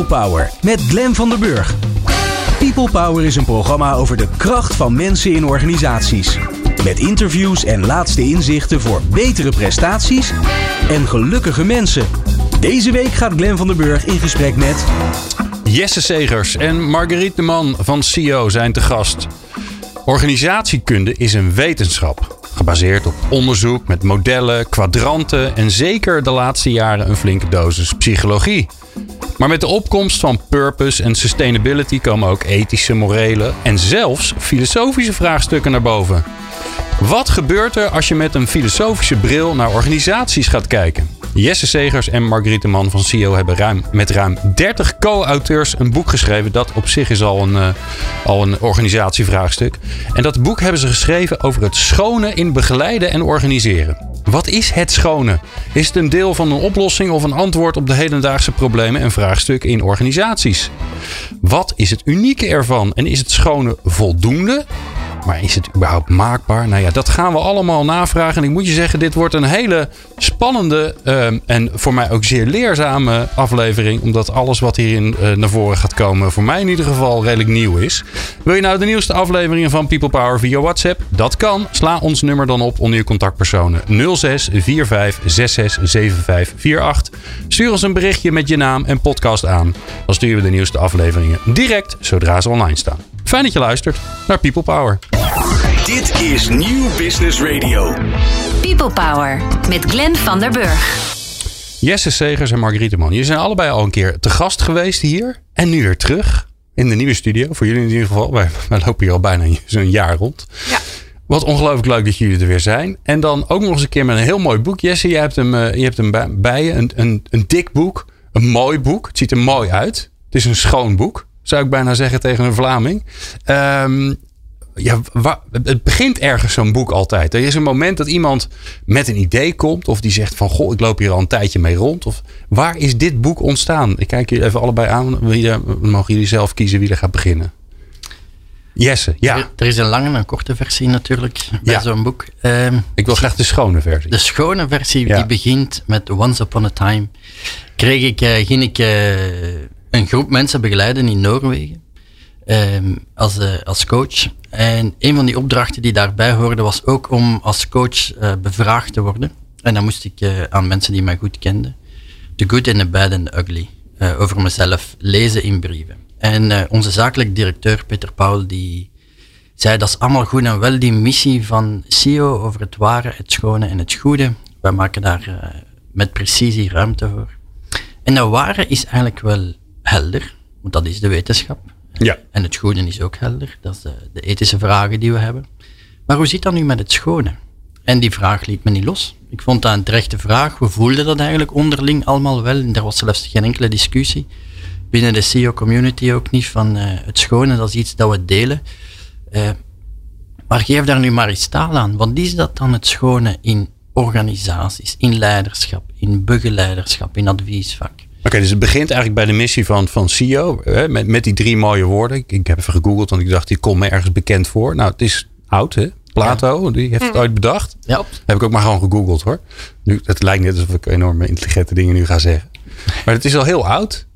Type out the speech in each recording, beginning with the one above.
People Power met Glen van der Burg. People Power is een programma over de kracht van mensen in organisaties. Met interviews en laatste inzichten voor betere prestaties en gelukkige mensen. Deze week gaat Glen van der Burg in gesprek met. Jesse Segers en Marguerite de Man van CEO zijn te gast. Organisatiekunde is een wetenschap. Gebaseerd op onderzoek met modellen, kwadranten en zeker de laatste jaren een flinke dosis psychologie. Maar met de opkomst van purpose en sustainability komen ook ethische, morele en zelfs filosofische vraagstukken naar boven. Wat gebeurt er als je met een filosofische bril naar organisaties gaat kijken? Jesse Segers en Margriete Man van CEO hebben ruim, met ruim 30 co-auteurs een boek geschreven. Dat op zich is al een, uh, al een organisatievraagstuk. En dat boek hebben ze geschreven over het schone in begeleiden en organiseren. Wat is het schone? Is het een deel van een oplossing of een antwoord op de hedendaagse problemen en vraagstukken in organisaties? Wat is het unieke ervan? En is het schone voldoende? Maar is het überhaupt maakbaar? Nou ja, dat gaan we allemaal navragen. En ik moet je zeggen, dit wordt een hele spannende ehm, en voor mij ook zeer leerzame aflevering. Omdat alles wat hierin uh, naar voren gaat komen, voor mij in ieder geval redelijk nieuw is. Wil je nou de nieuwste afleveringen van People Power via WhatsApp? Dat kan. Sla ons nummer dan op onder je contactpersonen 06 45 66 75 48. Stuur ons een berichtje met je naam en podcast aan. Dan sturen we de nieuwste afleveringen direct zodra ze online staan. Fijn dat je luistert naar People Power. Dit is Nieuw Business Radio. People Power met Glenn van der Burg. Jesse Segers en Margriete Man. Jullie zijn allebei al een keer te gast geweest hier. En nu weer terug in de nieuwe studio. Voor jullie in ieder geval. Wij, wij lopen hier al bijna zo'n jaar rond. Ja. Wat ongelooflijk leuk dat jullie er weer zijn. En dan ook nog eens een keer met een heel mooi boek. Jesse, je hebt hem, uh, je hebt hem bij, bij je. Een, een, een dik boek. Een mooi boek. Het ziet er mooi uit. Het is een schoon boek zou ik bijna zeggen tegen een Vlaming. Um, ja, het begint ergens zo'n boek altijd. Er is een moment dat iemand met een idee komt. Of die zegt van, goh, ik loop hier al een tijdje mee rond. Of waar is dit boek ontstaan? Ik kijk jullie even allebei aan. Mogen jullie zelf kiezen wie er gaat beginnen? Jesse, ja. Er, er is een lange en een korte versie natuurlijk bij zo'n boek. Um, ik wil graag de schone versie. De schone versie die begint met Once Upon a Time. Kreeg ik, uh, ging ik... Uh, een groep mensen begeleiden in Noorwegen um, als, uh, als coach. En een van die opdrachten die daarbij hoorde was ook om als coach uh, bevraagd te worden. En dan moest ik uh, aan mensen die mij goed kenden, The Good and the Bad and the Ugly, over mezelf lezen in brieven. En onze zakelijk directeur Peter Paul die zei dat is allemaal goed en wel die missie van CEO over het ware, het schone en het goede. Wij maken daar met precisie ruimte voor. En dat ware is eigenlijk wel helder, want dat is de wetenschap. Ja. En het goede is ook helder, dat is de, de ethische vragen die we hebben. Maar hoe zit dat nu met het schone? En die vraag liet me niet los. Ik vond dat een terechte vraag. We voelden dat eigenlijk onderling allemaal wel. En er was zelfs geen enkele discussie. Binnen de CEO-community ook niet van uh, het schone, dat is iets dat we delen. Uh, maar geef daar nu maar eens taal aan. Wat is dat dan het schone in organisaties, in leiderschap, in begeleiderschap, in adviesvak? Oké, dus het begint eigenlijk bij de missie van, van CEO. Hè, met, met die drie mooie woorden. Ik, ik heb even gegoogeld, want ik dacht, die komt me ergens bekend voor. Nou, het is oud, hè? Plato, die heeft het ooit bedacht. Ja. Heb ik ook maar gewoon gegoogeld hoor. Nu, het lijkt net alsof ik enorme intelligente dingen nu ga zeggen. Maar het is al heel oud.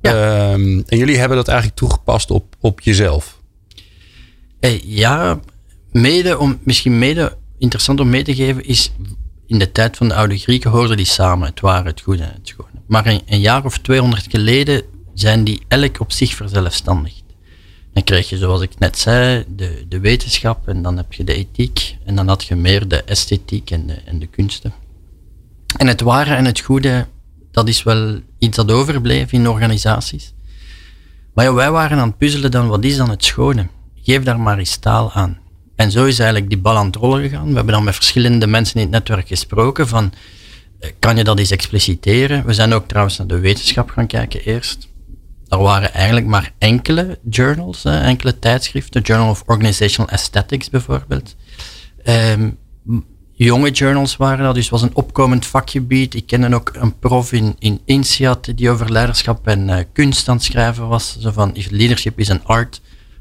Ja. Um, en jullie hebben dat eigenlijk toegepast op, op jezelf. Hey, ja, mede om, misschien mede interessant om mee te geven is, in de tijd van de oude Grieken hoorden die samen, het ware, het goede en het schone. Maar een, een jaar of 200 geleden zijn die elk op zich verzelfstandigd. Dan krijg je, zoals ik net zei, de, de wetenschap en dan heb je de ethiek en dan had je meer de esthetiek en de, en de kunsten. En het ware en het goede, dat is wel iets dat overbleef in organisaties. Maar ja, wij waren aan het puzzelen dan, wat is dan het schone? Geef daar maar eens taal aan. En zo is eigenlijk die bal aan het rollen gegaan. We hebben dan met verschillende mensen in het netwerk gesproken van, eh, kan je dat eens expliciteren? We zijn ook trouwens naar de wetenschap gaan kijken eerst. Er waren eigenlijk maar enkele journals, enkele tijdschriften. Journal of Organizational Aesthetics bijvoorbeeld. Um, jonge journals waren dat, dus het was een opkomend vakgebied. Ik kende ook een prof in, in INSEAD die over leiderschap en uh, kunst aan het schrijven was. Zo van, leadership is an art,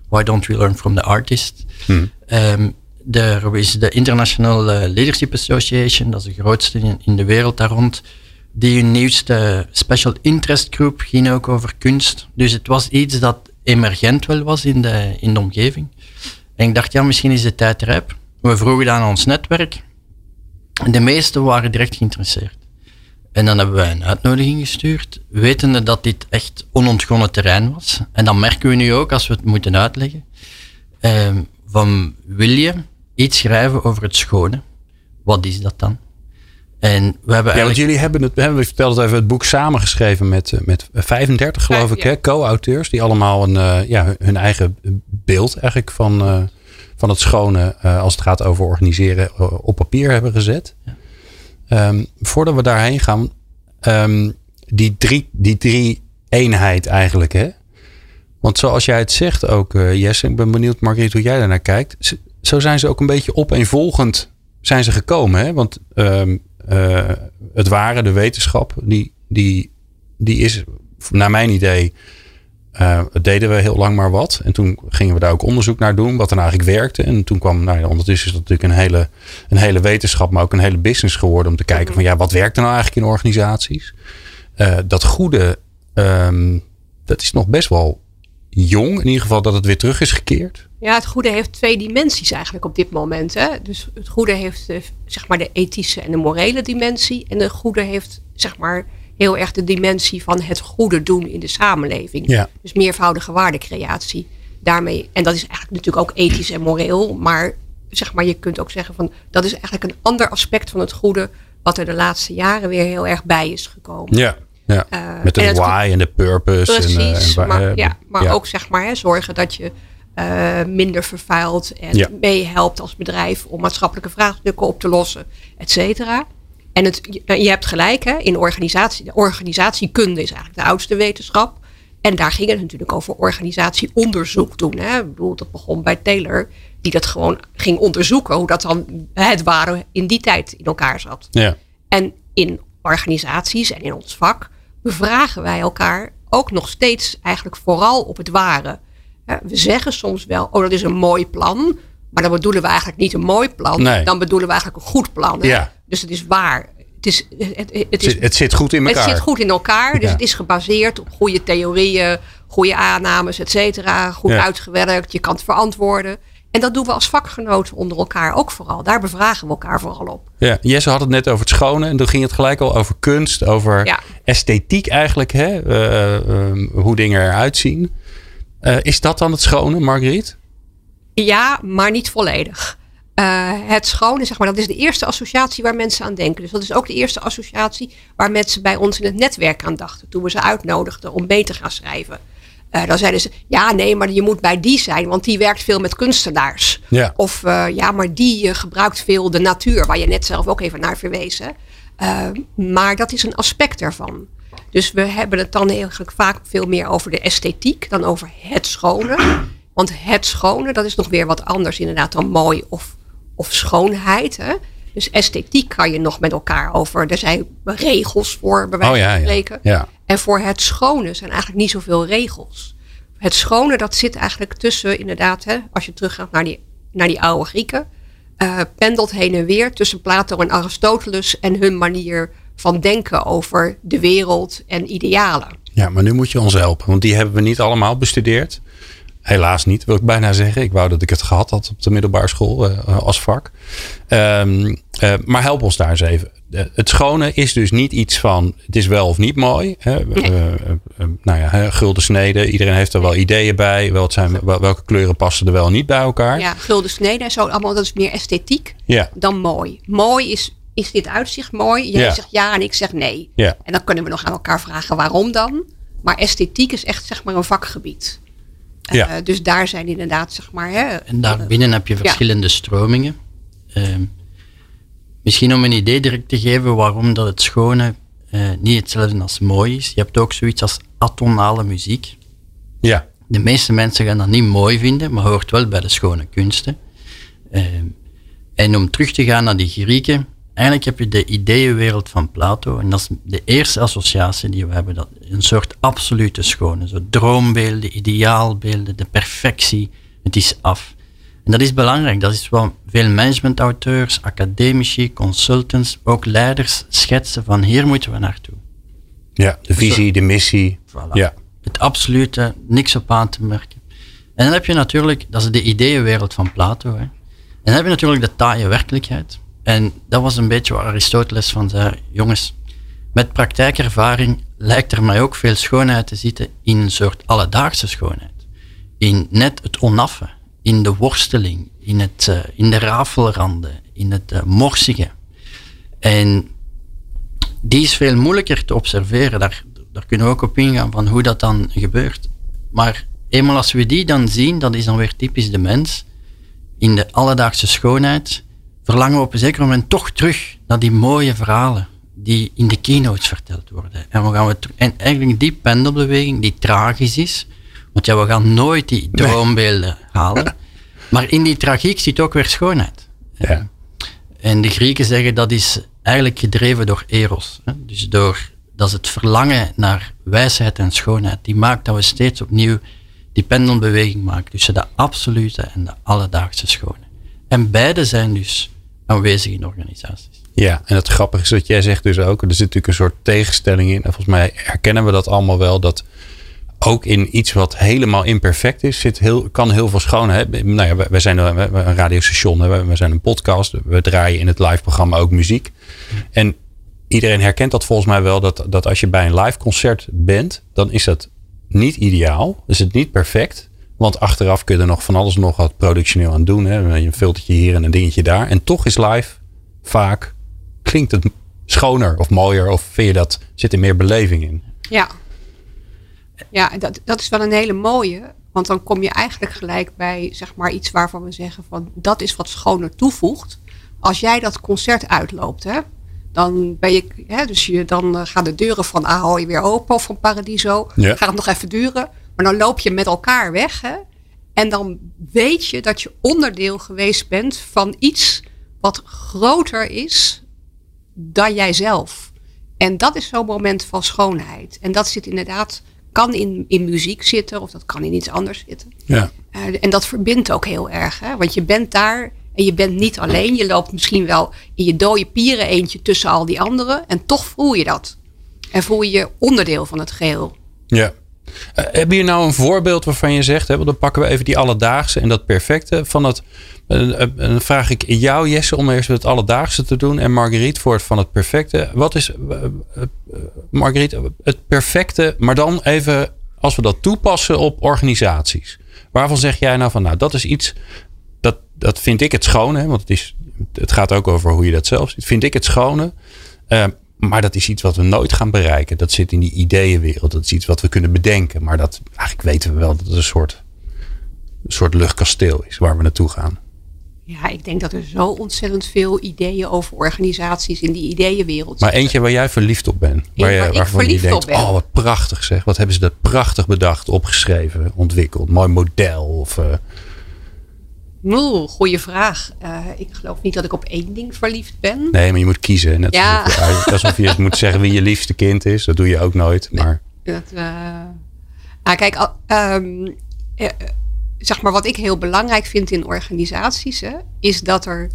why don't we learn from the artist? Hmm. Um, er is de International Leadership Association, dat is de grootste in, in de wereld daar rond. die nieuwste special interest group ging ook over kunst. Dus het was iets dat emergent wel was in de, in de omgeving. En ik dacht, ja, misschien is de tijd rijp. We vroegen dan aan ons netwerk. En de meesten waren direct geïnteresseerd. En dan hebben wij een uitnodiging gestuurd, wetende dat dit echt onontgonnen terrein was. En dan merken we nu ook, als we het moeten uitleggen, eh, van wil je iets schrijven over het schone? Wat is dat dan? En we hebben ja, want jullie hebben het, we verteld het even, het boek samengeschreven met, eh, met 35 geloof ik, ja. co-auteurs, die allemaal een, uh, ja, hun eigen beeld eigenlijk van, uh, van het schone, uh, als het gaat over organiseren, op papier hebben gezet. Um, voordat we daarheen gaan, um, die, drie, die drie eenheid eigenlijk, hè? Want zoals jij het zegt ook, Jesse, ik ben benieuwd, Margriet, hoe jij daarnaar kijkt. Zo zijn ze ook een beetje opeenvolgend zijn ze gekomen. Hè? Want um, uh, het ware, de wetenschap, die, die, die is naar mijn idee. Uh, deden we heel lang maar wat. En toen gingen we daar ook onderzoek naar doen, wat er nou eigenlijk werkte. En toen kwam, nou ja, ondertussen is dat natuurlijk een hele, een hele wetenschap, maar ook een hele business geworden om te kijken van ja, wat werkt er nou eigenlijk in organisaties? Uh, dat goede, um, dat is nog best wel jong. In ieder geval dat het weer terug is gekeerd. Ja, het goede heeft twee dimensies eigenlijk op dit moment. Hè? Dus het goede heeft de, zeg maar de ethische en de morele dimensie. En de goede heeft zeg maar heel erg de dimensie van het goede doen in de samenleving. Ja. Dus meervoudige waardecreatie. Daarmee, en dat is eigenlijk natuurlijk ook ethisch en moreel. Maar zeg maar, je kunt ook zeggen van dat is eigenlijk een ander aspect van het goede. Wat er de laatste jaren weer heel erg bij is gekomen. Ja. Ja, uh, met de why en de purpose. Precies, en, uh, en, maar, ja, maar ja. ook zeg maar hè, zorgen dat je uh, minder vervuilt en ja. meehelpt als bedrijf om maatschappelijke vraagstukken op te lossen, et cetera. En het, je hebt gelijk, hè, in organisatie, de organisatiekunde is eigenlijk de oudste wetenschap. En daar ging het natuurlijk over organisatieonderzoek doen. Hè. Ik bedoel, dat begon bij Taylor, die dat gewoon ging onderzoeken, hoe dat dan het ware in die tijd in elkaar zat. Ja. En in organisaties en in ons vak bevragen wij elkaar ook nog steeds eigenlijk vooral op het ware. We zeggen soms wel, oh dat is een mooi plan. Maar dan bedoelen we eigenlijk niet een mooi plan. Nee. Dan bedoelen we eigenlijk een goed plan. Ja. Dus het is waar. Het, is, het, het, is, het zit goed in elkaar. Het zit goed in elkaar. Dus ja. het is gebaseerd op goede theorieën, goede aannames, et cetera. Goed ja. uitgewerkt. Je kan het verantwoorden. En dat doen we als vakgenoten onder elkaar ook vooral. Daar bevragen we elkaar vooral op. Ja, Jesse had het net over het schone. En toen ging het gelijk al over kunst, over ja. esthetiek eigenlijk. Hè? Uh, uh, hoe dingen eruit zien. Uh, is dat dan het schone, Margriet? Ja, maar niet volledig. Uh, het schone, zeg maar, dat is de eerste associatie waar mensen aan denken. Dus dat is ook de eerste associatie waar mensen bij ons in het netwerk aan dachten. Toen we ze uitnodigden om mee te gaan schrijven. Uh, dan zeiden ze, ja, nee, maar je moet bij die zijn, want die werkt veel met kunstenaars. Ja. Of ja, maar die gebruikt veel de natuur, waar je net zelf ook even naar verwees. maar dat is een aspect ervan. Dus we hebben het dan eigenlijk vaak veel meer over de esthetiek dan over het schone. Want het schone, dat is nog weer wat anders inderdaad dan mooi of, of schoonheid. Hè? Dus esthetiek kan je nog met elkaar over. Er zijn regels voor, bij wijze van oh, ja, spreken. Ja, ja. En voor het schone zijn eigenlijk niet zoveel regels. Het schone, dat zit eigenlijk tussen, inderdaad, hè, als je teruggaat naar die, naar die oude Grieken, uh, pendelt heen en weer tussen Plato en Aristoteles en hun manier van denken over de wereld en idealen. Ja, maar nu moet je ons helpen, want die hebben we niet allemaal bestudeerd. Helaas niet, wil ik bijna zeggen. Ik wou dat ik het gehad had op de middelbare school uh, als vak. Um, uh, maar help ons daar eens even. Uh, het schone is dus niet iets van het is wel of niet mooi. Hè? Nee. nou ja, gulden sneden. Iedereen heeft er wel ideeën bij. Wel, zijn, wel, welke kleuren passen er wel niet bij elkaar. Ja, gulden sneden. Zo, allemaal, dat is meer esthetiek ja. dan mooi. Mooi is is dit uitzicht mooi? Jij ja. zegt ja en ik zeg nee. Ja. En dan kunnen we nog aan elkaar vragen waarom dan. Maar esthetiek is echt zeg maar een vakgebied. Ja. Uh, dus daar zijn inderdaad zeg maar... Hè, en daarbinnen heb je verschillende stromingen. Uh, misschien om een idee direct te geven waarom dat het schone uh, niet hetzelfde als mooi is. Je hebt ook zoiets als atonale muziek. Ja. De meeste mensen gaan dat niet mooi vinden, maar hoort wel bij de schone kunsten. Ehm, en om terug te gaan naar die Grieken, eigenlijk heb je de ideeënwereld van Plato. En dat is de eerste associatie die we hebben. Dat een soort absolute schone. Zo droombeelden, ideaalbeelden, de perfectie. Het is af. En dat is belangrijk. Dat is wat veel managementauteurs, academici, consultants, ook leiders schetsen van hier moeten we naartoe. Ja, de visie, de missie. Voilà. Ja. Het absolute, niks op aan te merken. En dan heb je natuurlijk, dat is de ideeënwereld van Plato. Hè. En dan heb je natuurlijk de taaie werkelijkheid. En dat was een beetje wat Aristoteles van zei. Jongens, met praktijkervaring lijkt er mij ook veel schoonheid te zitten in een soort alledaagse schoonheid. In net het onaffe, in de worsteling, in, het, uh, in de rafelranden, in het uh, morsige. En die is veel moeilijker te observeren. Daar, daar kunnen we ook op ingaan van hoe dat dan gebeurt. Maar eenmaal als we die dan zien, dat is dan weer typisch de mens. In de alledaagse schoonheid verlangen we op een zeker moment toch terug naar die mooie verhalen die in de keynotes verteld worden. En, we gaan we en eigenlijk die pendelbeweging die tragisch is, want ja, we gaan nooit die droombeelden halen. Maar in die tragiek zit ook weer schoonheid. Ja. En de Grieken zeggen dat is eigenlijk gedreven door eros. Hè? Dus door, dat is het verlangen naar wijsheid en schoonheid. Die maakt dat we steeds opnieuw die pendelbeweging maken tussen de absolute en de alledaagse schone. En beide zijn dus aanwezig in organisaties. Ja, en het grappige is dat jij zegt dus ook, er zit natuurlijk een soort tegenstelling in. En volgens mij herkennen we dat allemaal wel, dat ook in iets wat helemaal imperfect is, zit heel, kan heel veel schoonheid. Nou ja, wij zijn een radiostation, we zijn een podcast, we draaien in het live programma ook muziek. En iedereen herkent dat volgens mij wel, dat, dat als je bij een live concert bent, dan is dat niet ideaal, is het niet perfect. Want achteraf kun je er nog van alles nog wat productioneel aan doen. Hè? Een filtertje hier en een dingetje daar. En toch is live vaak klinkt het schoner of mooier? Of vind je dat zit er meer beleving in? Ja, ja dat, dat is wel een hele mooie. Want dan kom je eigenlijk gelijk bij zeg maar, iets waarvan we zeggen van dat is wat schoner toevoegt. Als jij dat concert uitloopt, hè, dan ben je, hè, dus je, dan gaan de deuren van Ahoy weer open of van Paradiso. Ja. Gaat het nog even duren. Maar dan loop je met elkaar weg. Hè, en dan weet je dat je onderdeel geweest bent van iets wat groter is dan jijzelf. En dat is zo'n moment van schoonheid. En dat zit inderdaad, kan in, in muziek zitten of dat kan in iets anders zitten. Ja. Uh, en dat verbindt ook heel erg. Hè? Want je bent daar en je bent niet alleen. Je loopt misschien wel in je dode pieren eentje tussen al die anderen. En toch voel je dat. En voel je je onderdeel van het geheel. Ja. Uh, heb je nou een voorbeeld waarvan je zegt, hè, dan pakken we even die alledaagse en dat perfecte van het. Uh, dan vraag ik jou, Jesse, om eerst het alledaagse te doen en Marguerite voor het van het perfecte. Wat is, Marguerite, het perfecte, maar dan even als we dat toepassen op organisaties. Waarvan zeg jij nou van, nou, dat is iets, dat, dat vind ik het schone, want het, is, het gaat ook over hoe je dat zelf ziet. Vind ik het schone. Maar dat is iets wat we nooit gaan bereiken. Dat zit in die ideeënwereld. Dat is iets wat we kunnen bedenken. Maar dat eigenlijk weten we wel dat het een soort, een soort luchtkasteel is waar we naartoe gaan. Ja, ik denk dat er zo ontzettend veel ideeën over organisaties in die ideeënwereld Maar eentje waar jij verliefd op bent. Waar je, waar ik waarvan je verliefd denkt, op ben. oh wat prachtig zeg. Wat hebben ze dat prachtig bedacht, opgeschreven, ontwikkeld. Mooi model. Of, uh, Oeh, goede vraag. Uh, ik geloof niet dat ik op één ding verliefd ben. Nee, maar je moet kiezen. Net Ja. alsof, je, alsof je moet zeggen wie je liefste kind is. Dat doe je ook nooit. Maar Dat, uh, nou, kijk, ehm, eh, zeg maar wat ik heel belangrijk vind in organisaties, hè, is dat er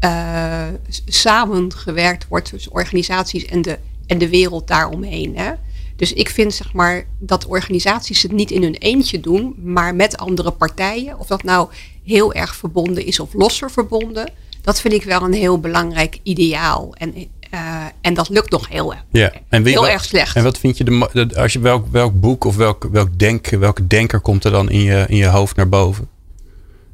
eh, samengewerkt wordt tussen organisaties en de, en de wereld daaromheen. Hè. Dus ik vind zeg maar dat organisaties het niet in hun eentje doen, maar met andere partijen. Of dat nou heel erg verbonden is of losser verbonden. Dat vind ik wel een heel belangrijk ideaal. En, eh, en dat lukt nog heel, ja. En heel wat- erg slecht. En wat vind je de, als je welk, welk boek of welk, welk denk, welke denker komt er dan in je, in je hoofd naar boven?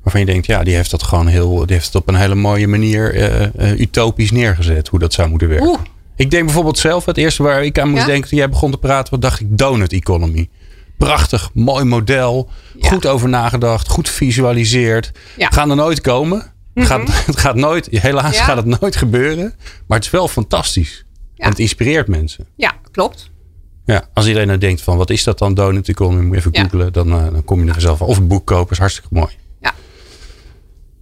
Waarvan je denkt, ja, die heeft dat gewoon heel, die heeft het op een hele mooie manier eh, eh, utopisch neergezet, hoe dat zou moeten werken. Oeh. Ik denk bijvoorbeeld zelf, het eerste waar ik aan moest Ja? denken toen jij begon te praten, wat dacht ik, donut economy. Prachtig, mooi model, Ja. goed over nagedacht, goed visualiseerd. Ja. Gaan er nooit komen. Het, gaat, het gaat nooit, helaas Ja. gaat het nooit gebeuren. Maar het is wel fantastisch. Ja. En het inspireert mensen. Ja, klopt. Ja, als iedereen nou denkt van wat is dat dan donut economy, moet je even Ja. googlen, dan, eh, dan kom je er van. Of een boek kopen, is hartstikke mooi. Ja.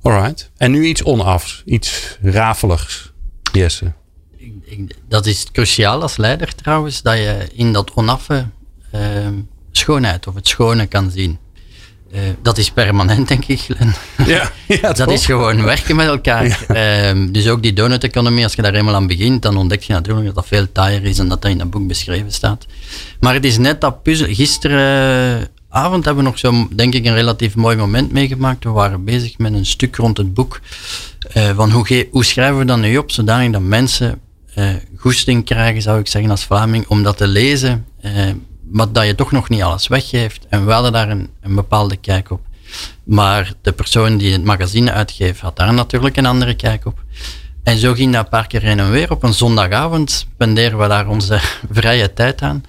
Alright. En nu iets onafs, iets rafeligs. Jesse. Ik- ik- dat is cruciaal als leider trouwens, dat je in dat onaffe ehm, schoonheid of het schone kan zien. Uh, dat is permanent, denk ik, Glenn. Ja, ja dat is gewoon werken met elkaar. Ja. Um, dus ook die donut-economie, als je daar eenmaal aan begint, dan ontdek je natuurlijk dat dat veel taaier is en dat dat in dat boek beschreven staat. Maar het is net dat puzzel. Gisteravond hebben we nog zo, denk ik, een relatief mooi moment meegemaakt. We waren bezig met een stuk rond het boek. Uh, van hoe, hoe schrijven we dat nu op, zodanig dat mensen uh, goesting krijgen, zou ik zeggen, als Vlaming, om dat te lezen maar dat je toch nog niet alles weggeeft. En we hadden daar een, een bepaalde kijk op. Maar de persoon die het magazine uitgeeft, had daar natuurlijk een andere kijk op. En zo ging dat een paar keer heen en weer. Op een zondagavond spenderen we daar onze vrije tijd aan.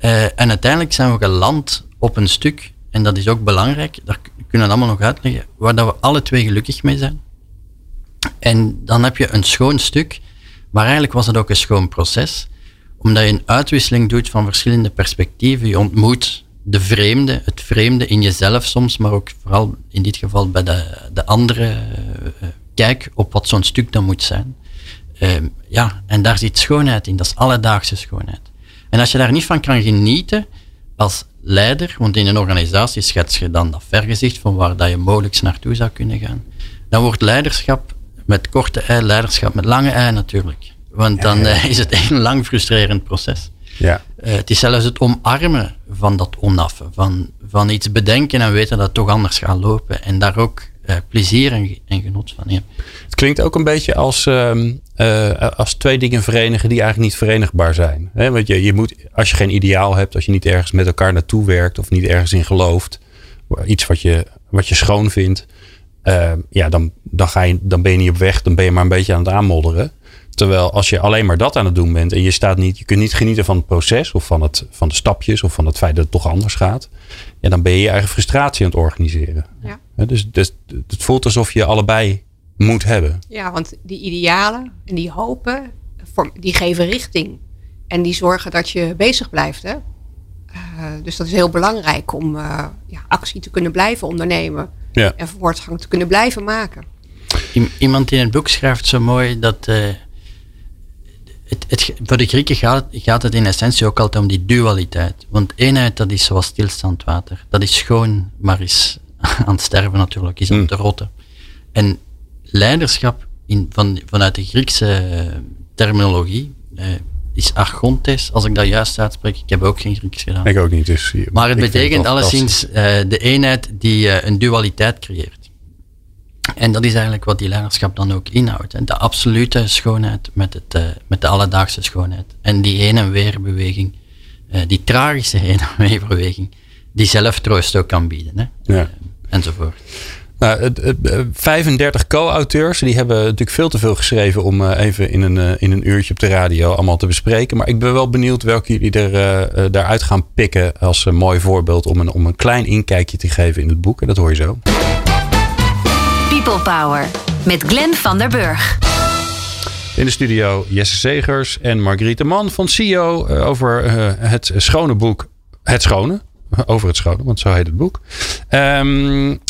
Uh, en uiteindelijk zijn we geland op een stuk, en dat is ook belangrijk, daar kunnen we allemaal nog uitleggen, waar dat we alle twee gelukkig mee zijn. En dan heb je een schoon stuk, maar eigenlijk was het ook een schoon proces omdat je een uitwisseling doet van verschillende perspectieven. Je ontmoet de vreemde, het vreemde in jezelf soms, maar ook vooral in dit geval bij de, de andere uh, kijk op wat zo'n stuk dan moet zijn. Uh, ja, en daar zit schoonheid in, dat is alledaagse schoonheid. En als je daar niet van kan genieten als leider, want in een organisatie schets je dan dat vergezicht van waar dat je mogelijk naartoe zou kunnen gaan, dan wordt leiderschap met korte ei leiderschap met lange ei natuurlijk. Want dan uh, is het een lang frustrerend proces. Ja. Uh, het is zelfs het omarmen van dat onaffe. Van, van iets bedenken en weten dat het toch anders gaat lopen. En daar ook uh, plezier en, en, genot van hebben. Het klinkt ook een beetje als, uh, als twee dingen verenigen die eigenlijk niet verenigbaar zijn. He, want je, je moet, als je geen ideaal hebt, als je niet ergens met elkaar naartoe werkt of niet ergens in gelooft, iets wat je, wat je schoon vindt, ehm, ja, dan, dan, ga je, dan ben je niet op weg, dan ben je maar een beetje aan het aanmodderen. Terwijl als je alleen maar dat aan het doen bent en je staat niet, je kunt niet genieten van het proces of van, het, van de stapjes of van het feit dat het toch anders gaat, ja, dan ben je je eigen frustratie aan het organiseren. Ja. dus, dus het voelt alsof je allebei moet hebben. Ja, want die idealen en die hopen, die geven richting. En die zorgen dat je bezig blijft. Hè? Uh, dus dat is heel belangrijk om uh, ja, actie te kunnen blijven ondernemen. Ja. En voortgang te kunnen blijven maken. Iemand in het boek schrijft zo mooi dat uh, het, het, voor de Grieken gaat, gaat, het in essentie ook altijd om die dualiteit. Want eenheid, dat is zoals stilstaand water. Dat is schoon, maar is aan het sterven natuurlijk, is aan het hmm. rotten. En leiderschap in, van, vanuit de Griekse eh, terminologie eh, is archontes, als ik dat juist uitspreek. Ik heb ook geen Grieks gedaan. Ik ook niet. Dus maar het betekent alleszins uh, de eenheid die een dualiteit creëert. En dat is eigenlijk wat die leiderschap dan ook inhoudt. De absolute schoonheid met, het, uh, met de alledaagse schoonheid. En die heen en weer beweging, uh, die tragische heen en weer beweging, die zelf troost ook kan bieden. Hè? Ja. Uh, enzovoort. Nou, het, het, 35 co-auteurs, die hebben natuurlijk veel te veel geschreven om even in een, in een uurtje op de radio allemaal te bespreken. Maar ik ben wel benieuwd welke jullie er, daaruit gaan pikken als een mooi voorbeeld om een, om een klein inkijkje te geven in het boek. En dat hoor je zo. People Power met Glenn van der Burg. In de studio Jesse Zegers en Margriete Man van CEO over uh, het schone boek Het Schone. Over het Schone, want zo heet het boek. Um,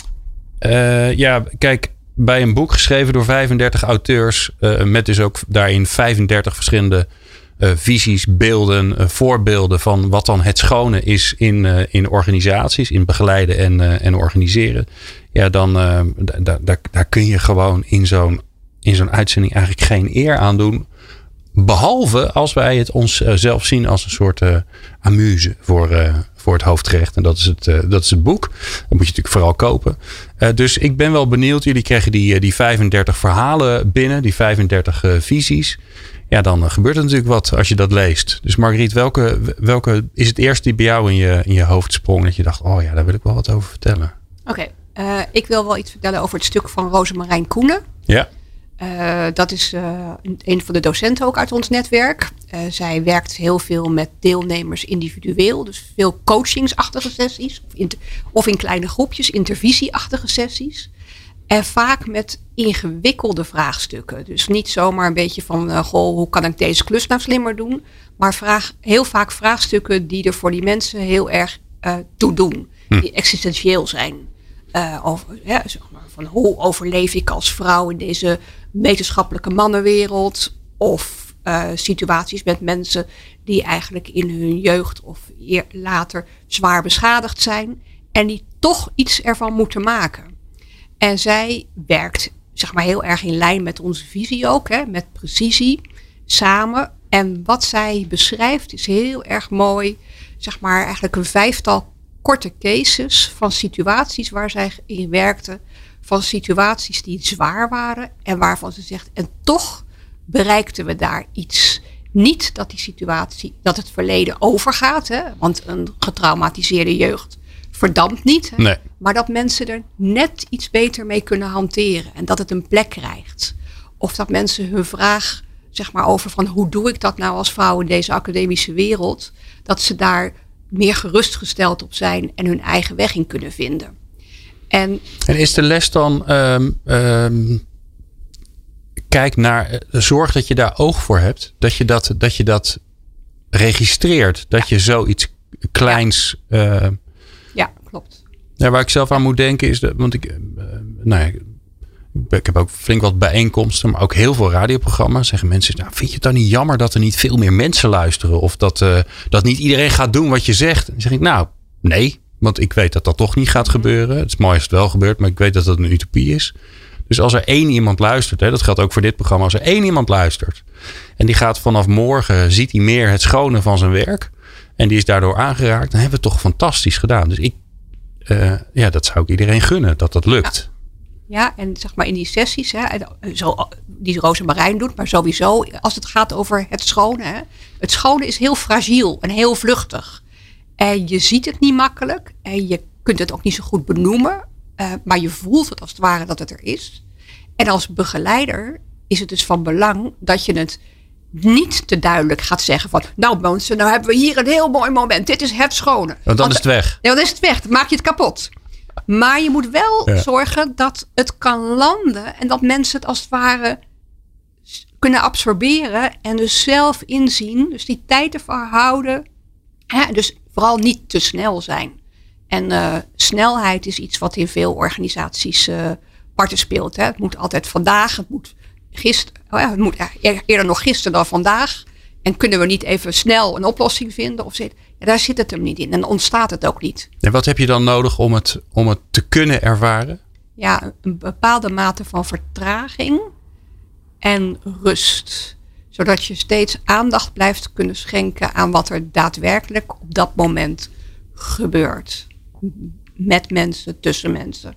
uh, ja, kijk, bij een boek geschreven door 35 auteurs. Met dus ook daarin 35 verschillende visies, beelden, voorbeelden van wat dan het schone is in, in organisaties, in begeleiden en, en organiseren ja, dan daar, kun je gewoon in zo'n in zo'n uitzending eigenlijk geen eer aan doen. Behalve als wij het onszelf eh, zien als een soort uh, amuse voor, voor het hoofdgerecht. En dat is het, dat is het boek. Dat moet je natuurlijk vooral kopen. dus ik ben wel benieuwd. Jullie krijgen die, die 35 verhalen binnen, die 35 visies. Ja, dan gebeurt er natuurlijk wat als je dat leest. Dus Margriet, welke, welke is het eerste die bij jou in je, in je hoofd sprong? Dat je dacht, oh ja, daar wil ik wel wat over vertellen. Oké, uh, ik wil wel iets vertellen over het stuk van Rosemarijn Koenen. Ja. Uh, dat is uh, een van de docenten ook uit ons netwerk. zij werkt heel veel met deelnemers individueel. Dus veel coachingsachtige sessies. Of in, of in kleine groepjes, intervisieachtige sessies. En vaak met ingewikkelde vraagstukken. Dus niet zomaar een beetje van, goh, hoe kan ik deze klus nou slimmer doen? Maar vraag, heel vaak vraagstukken die er voor die mensen heel erg toe doen. Hm. Die existentieel zijn. Uh, over, ja, zeg maar, van hoe overleef ik als vrouw in deze wetenschappelijke mannenwereld? Of uh, situaties met mensen die eigenlijk in hun jeugd of later zwaar beschadigd zijn. En die toch iets ervan moeten maken. En zij werkt zeg maar heel erg in lijn met onze visie ook, hè, met precisie, samen. En wat zij beschrijft is heel erg mooi, zeg maar eigenlijk een vijftal korte cases van situaties waar zij in werkte, van situaties die zwaar waren en waarvan ze zegt, en toch bereikten we daar iets. Niet dat die situatie, dat het verleden overgaat, hè, want een getraumatiseerde jeugd verdampt niet. Hè, Nee. Maar dat mensen er net iets beter mee kunnen hanteren en dat het een plek krijgt. Of dat mensen hun vraag, zeg maar, over van hoe doe ik dat nou als vrouw in deze academische wereld, dat ze daar meer gerustgesteld op zijn en hun eigen weg in kunnen vinden. En En is de les dan. ehm, ehm, kijk naar. eh, Zorg dat je daar oog voor hebt. Dat je dat, dat, je dat registreert. Dat je zoiets kleins. eh, ja. Ja, waar ik zelf aan moet denken is dat, want ik, eh, nou ja, ik- heb ook flink wat bijeenkomsten, maar ook heel veel radioprogramma's. Zeggen mensen, nou, vind je het dan niet jammer dat er niet veel meer mensen luisteren? Of dat, eh, dat niet iedereen gaat doen wat je zegt? Dan zeg ik, nou, nee, want ik weet dat dat toch niet gaat gebeuren. Het is mooi als het wel gebeurt, maar ik weet dat dat een utopie is. Dus als er één iemand luistert, hè, dat geldt ook voor dit programma, als er één iemand luistert en die gaat vanaf morgen, ziet hij meer het schone van zijn werk en die is daardoor aangeraakt, dan hebben we het toch fantastisch gedaan. Dus ik, eh, ja, dat zou ik iedereen gunnen, dat dat lukt. Ja, en zeg maar in die sessies, hè, en zo, die Roze doet, maar sowieso als het gaat over het schone. Hè, het schone is heel fragiel en heel vluchtig. En je ziet het niet makkelijk en je kunt het ook niet zo goed benoemen, eh, maar je voelt het als het ware dat het er is. En als begeleider is het dus van belang dat je het niet te duidelijk gaat zeggen van, nou mensen, nou hebben we hier een heel mooi moment. Dit is het schone. Want dan is het weg. Ja, dan is het weg. Dan maak je het kapot. Maar je moet wel Ja. zorgen dat het kan landen en dat mensen het als het ware kunnen absorberen en dus zelf inzien. Dus die tijd ervoor houden. Hè, dus vooral niet te snel zijn. En eh, snelheid is iets wat in veel organisaties eh parten speelt. Hè. Het moet altijd vandaag, het moet gisteren, oh ja, het moet eer- eerder nog gisteren dan vandaag. En kunnen we niet even snel een oplossing vinden? Of zit, ja, daar zit het hem niet in. En dan ontstaat het ook niet. En wat heb je dan nodig om het, om het te kunnen ervaren? ja, een bepaalde mate van vertraging en rust. Zodat je steeds aandacht blijft kunnen schenken aan wat er daadwerkelijk op dat moment gebeurt. Met mensen, tussen mensen.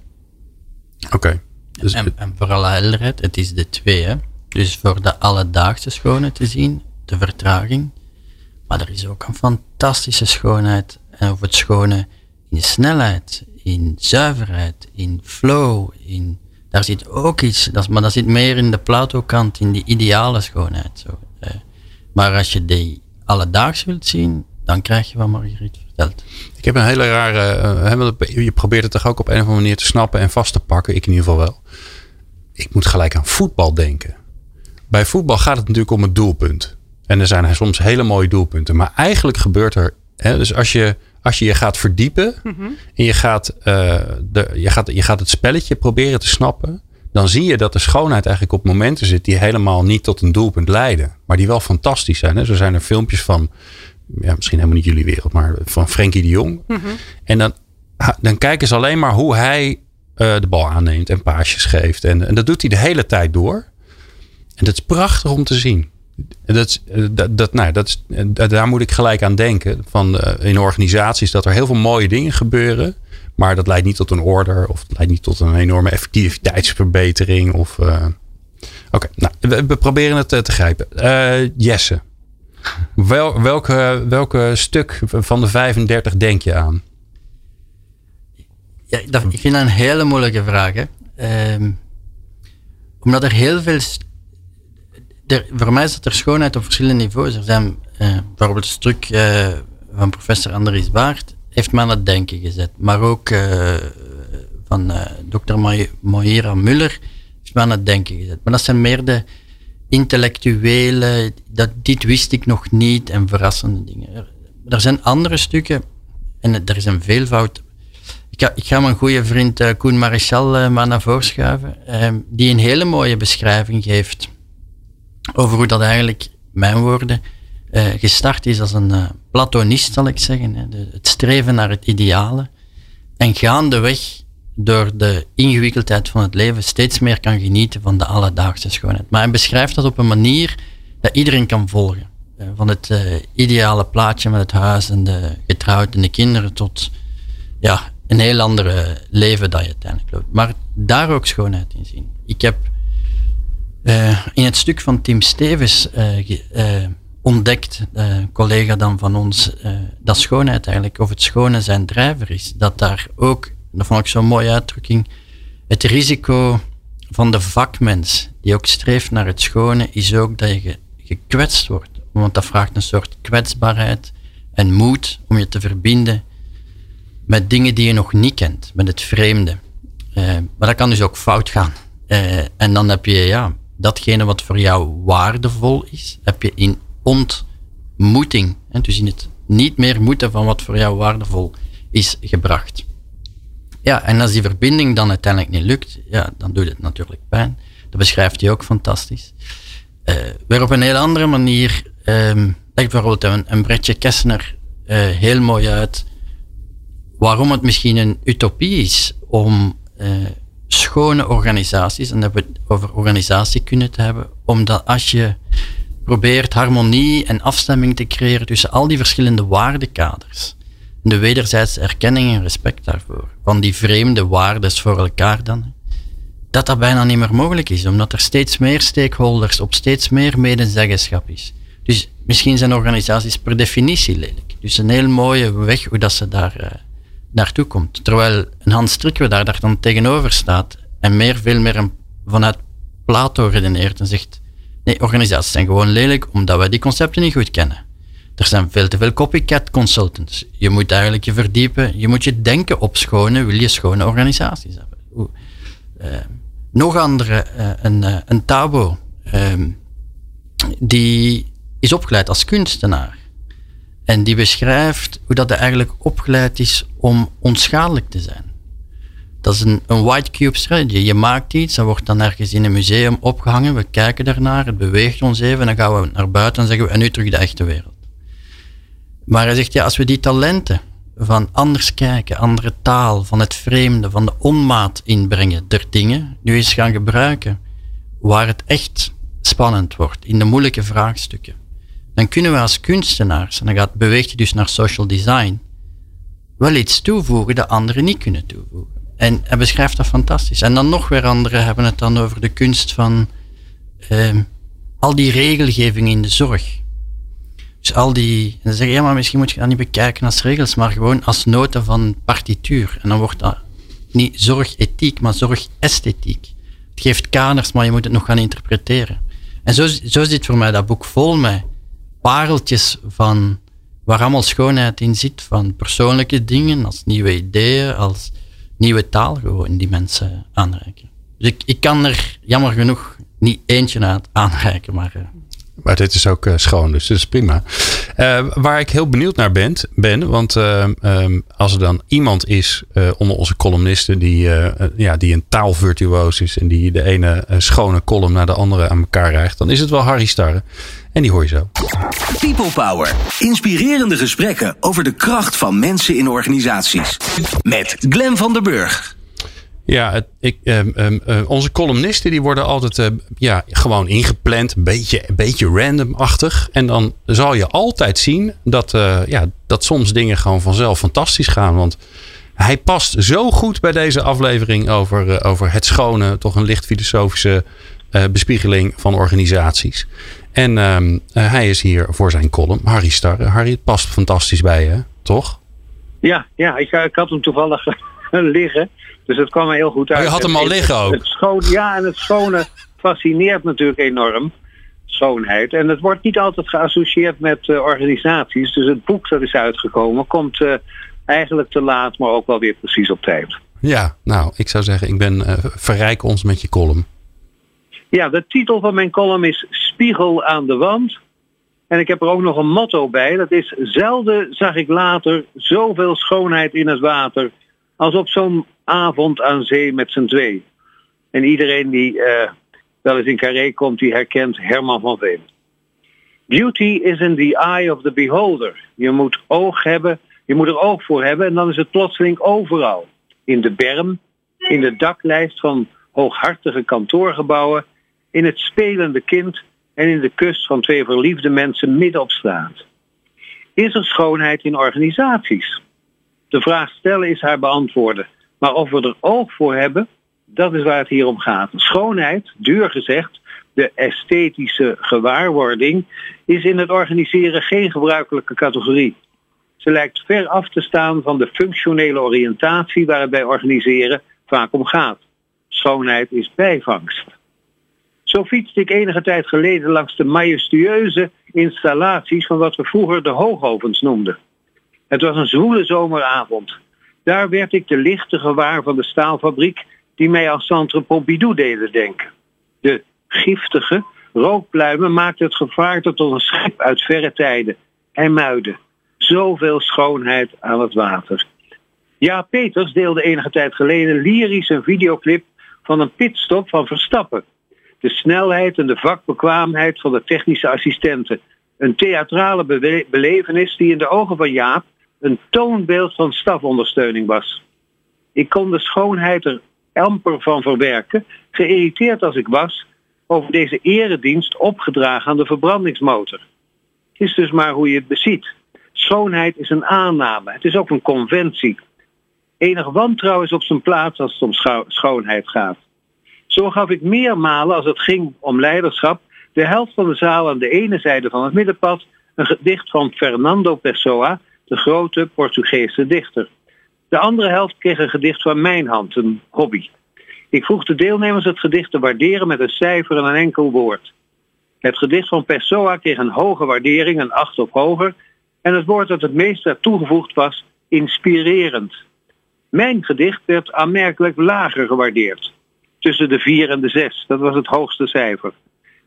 Oké. Dus En, en voor alle helderheid, het is de twee. Hè? Dus voor de alledaagse schoonheid te zien, de vertraging. Maar er is ook een fantastische schoonheid. En of het schone in snelheid, in zuiverheid, in flow. In, daar zit ook iets, dat, maar dat zit meer in de Plato-kant, in die ideale schoonheid. Zo. Maar als je die alledaags wilt zien, dan krijg je wat Marguerite vertelt. Ik heb een hele rare. eh, je probeert het toch ook op een of andere manier te snappen en vast te pakken. Ik in ieder geval wel. Ik moet gelijk aan voetbal denken. Bij voetbal gaat het natuurlijk om het doelpunt. En er zijn soms hele mooie doelpunten. Maar eigenlijk gebeurt er. Hè, dus als je, als je je gaat verdiepen. En je gaat, eh, de, je, gaat, je gaat het spelletje proberen te snappen. Dan zie je dat de schoonheid eigenlijk op momenten zit die helemaal niet tot een doelpunt leiden. Maar die wel fantastisch zijn. Hè? Zo zijn er filmpjes van, ja, misschien helemaal niet jullie wereld, maar van Frenkie de Jong. En dan, dan kijken ze alleen maar hoe hij eh, de bal aanneemt en paasjes geeft. En, en dat doet hij de hele tijd door. En dat is prachtig om te zien. En Dat, is, eh, dat, dat, nou, dat is, eh, da- daar moet ik gelijk aan denken. Van, in organisaties dat er heel veel mooie dingen gebeuren. Maar dat leidt niet tot een order. Of leidt niet tot een enorme effectiviteitsverbetering. Of, Oké, nou, we, we proberen het te grijpen. Jesse, wel, welke, welke stuk van de 35 denk je aan? Ja, ik vind dat een hele moeilijke vraag. Ehm, omdat er heel veel. Er, voor mij dat er schoonheid op verschillende niveaus. Er zijn eh, bijvoorbeeld een stuk eh, van professor Andries Baart heeft me aan het denken gezet. Maar ook eh, van dokter Mo- Moira Muller heeft me aan het denken gezet. Maar dat zijn meer de intellectuele, dat, dit wist ik nog niet en verrassende dingen. Er, zijn andere stukken en er is een veelvoud ik ga, ik ga mijn goede vriend eh, Koen Marichal eh, maar naar voren schuiven. ehm, die een hele mooie beschrijving geeft over hoe dat eigenlijk, mijn woorden, eh, gestart is als een eh, platonist, zal ik zeggen. Hè, het streven naar het ideale. en gaandeweg door de ingewikkeldheid van het leven steeds meer kan genieten van de alledaagse schoonheid. Maar hij beschrijft dat op een manier dat iedereen kan volgen. Eh, van het uh, ideale plaatje met het huis en de getrouwd en de kinderen tot ja, een heel andere leven dat je uiteindelijk loopt. Maar daar ook schoonheid in zien. Ik heb uh, in het stuk van Tim Stevens ontdekt, een collega dan van ons, dat schoonheid eigenlijk, of het schone zijn drijver is. Dat daar ook, dat vond ik zo'n mooie uitdrukking, het risico van de vakmens die ook streeft naar het schone, is ook dat je gekwetst wordt want dat vraagt een soort kwetsbaarheid en moed om je te verbinden met dingen die je nog niet kent, met het vreemde. Uh, maar dat kan dus ook fout gaan. Uh, en dan heb je ja, datgene wat voor jou waardevol is, heb je in ontmoeting, hè, dus in het niet meer moeten van wat voor jou waardevol is gebracht. Ja, en als die verbinding dan uiteindelijk niet lukt, ja, dan doet het natuurlijk pijn. Dat beschrijft hij ook fantastisch. Uh, weer op een heel andere manier um, legt bijvoorbeeld een, een Bretje Kessner uh, heel mooi uit waarom het misschien een utopie is om uh, schone organisaties, en dat we het over organisatie kunnen te hebben, omdat als je probeert harmonie en afstemming te creëren tussen al die verschillende waardekaders, de wederzijdse erkenning en respect daarvoor, van die vreemde waardes voor elkaar dan, dat dat bijna niet meer mogelijk is, omdat er steeds meer stakeholders op steeds meer medezeggenschap is. Dus misschien zijn organisaties per definitie lelijk. Dus een heel mooie weg hoe dat ze daar uh, naartoe komt. Terwijl een Hans Strikker daar, daar dan tegenover staat en meer, veel meer een, vanuit Plato redeneert en zegt, nee, organisaties zijn gewoon lelijk omdat wij die concepten niet goed kennen. Er zijn veel te veel copycat consultants. Je moet eigenlijk je verdiepen, je moet je denken opschonen, wil je schone organisaties hebben. Uh, nog andere, uh, een, een Tabo, ehm, die is opgeleid als kunstenaar. En die beschrijft hoe dat hij eigenlijk opgeleid is om onschadelijk te zijn. Dat is een, een white cube strategy. Je maakt iets, dat wordt dan ergens in een museum opgehangen. We kijken daarnaar, het beweegt ons even, dan gaan we naar buiten en zeggen we, en nu terug de echte wereld. Maar hij zegt, ja, als we die talenten van anders kijken, andere taal, van het vreemde, van de onmaat inbrengen der dingen, nu eens gaan gebruiken, waar het echt spannend wordt, in de moeilijke vraagstukken dan kunnen we als kunstenaars, en dan gaat, beweegt je dus naar social design, wel iets toevoegen dat anderen niet kunnen toevoegen. En hij beschrijft dat fantastisch. En dan nog weer anderen hebben het dan over de kunst van uh, al die regelgeving in de zorg. Dus al die, dan zeggen ja, maar misschien moet je dat niet bekijken als regels, maar gewoon als noten van partituur. En dan wordt dat niet zorgethiek, maar zorgesthetiek. Het geeft kaders, maar je moet het nog gaan interpreteren. En zo, zo zit voor mij dat boek vol met pareltjes van waar allemaal schoonheid in zit, van persoonlijke dingen, als nieuwe ideeën, als nieuwe taal gewoon die mensen aanreiken. Dus ik, ik kan er jammer genoeg niet eentje uit aanreiken, maar... Maar dit is ook uh, schoon, dus dat is prima. Uh, waar ik heel benieuwd naar ben, want um, als er dan iemand is onder onze columnisten die, ja, die een taalvirtuoos is en die de ene schone column naar de andere aan elkaar rijgt, dan is het wel Harry Starre. En die hoor je zo. People Power. Inspirerende gesprekken over de kracht van mensen in organisaties. Met Glen van der Burg. Ja, ik, um, um, uh, onze columnisten die worden altijd uh, ja, gewoon ingepland. Een beetje, beetje randomachtig. En dan zal je altijd zien dat, uh, ja, dat soms dingen gewoon vanzelf fantastisch gaan. Want hij past zo goed bij deze aflevering over, over het schone, toch een licht filosofische bespiegeling van organisaties. En um, hij is hier voor zijn column. Harry Starre. Harry, het past fantastisch bij je, toch? Ja, ja ik had hem toevallig liggen. Dus het kwam heel goed uit. Oh, je had hem al liggen ook? Het schoon, ja, en het schone fascineert natuurlijk enorm. Schoonheid. En het wordt niet altijd geassocieerd met uh, organisaties. Dus het boek dat is uitgekomen komt uh, eigenlijk te laat, maar ook wel weer precies op tijd. Ja, nou, ik zou zeggen, ik ben uh, verrijk ons met je column. Ja, de titel van mijn column is Spiegel aan de wand. En ik heb er ook nog een motto bij. Dat is zelden zag ik later zoveel schoonheid in het water als op zo'n avond aan zee met z'n twee. En iedereen die uh, wel eens in Carré komt, die herkent Herman van Veen. Beauty is in the eye of the beholder. Je moet oog hebben Je moet er oog voor hebben en dan is het plotseling overal. In de berm, in de daklijst van hooghartige kantoorgebouwen, in het spelende kind en in de kust van twee verliefde mensen midden op straat. Is er schoonheid in organisaties? De vraag stellen is haar beantwoorden. Maar of we er oog voor hebben, dat is waar het hier om gaat. Schoonheid, duur gezegd, de esthetische gewaarwording, is in het organiseren geen gebruikelijke categorie. Ze lijkt ver af te staan van de functionele oriëntatie waar het bij organiseren vaak om gaat. Schoonheid is bijvangst. Zo fietste ik enige tijd geleden langs de majestueuze installaties van wat we vroeger de hoogovens noemden. Het was een zwoele zomeravond. Daar werd ik de lichte gewaar van de staalfabriek die mij aan Centre Pompidou deden denken. De giftige rookpluimen maakten het gevaarte tot een schip uit verre tijden en muiden. Zoveel schoonheid aan het water. Ja, Peters deelde enige tijd geleden lyrisch een videoclip van een pitstop van Verstappen. De snelheid en de vakbekwaamheid van de technische assistenten. Een theatrale belevenis die in de ogen van Jaap een toonbeeld van stafondersteuning was. Ik kon de schoonheid er amper van verwerken, geïrriteerd als ik was over deze eredienst opgedragen aan de verbrandingsmotor. Het is dus maar hoe je het beziet. Schoonheid is een aanname, het is ook een conventie. Enig wantrouwen is op zijn plaats als het om schoonheid gaat. Zo gaf ik meermalen als het ging om leiderschap de helft van de zaal aan de ene zijde van het middenpad een gedicht van Fernando Pessoa, de grote Portugese dichter. De andere helft kreeg een gedicht van mijn hand, een hobby. Ik vroeg de deelnemers het gedicht te waarderen met een cijfer en een enkel woord. Het gedicht van Pessoa kreeg een hoge waardering, een acht of hoger, en het woord dat het meest werd toegevoegd was inspirerend. Mijn gedicht werd aanmerkelijk lager gewaardeerd. Tussen de vier en de zes, dat was het hoogste cijfer.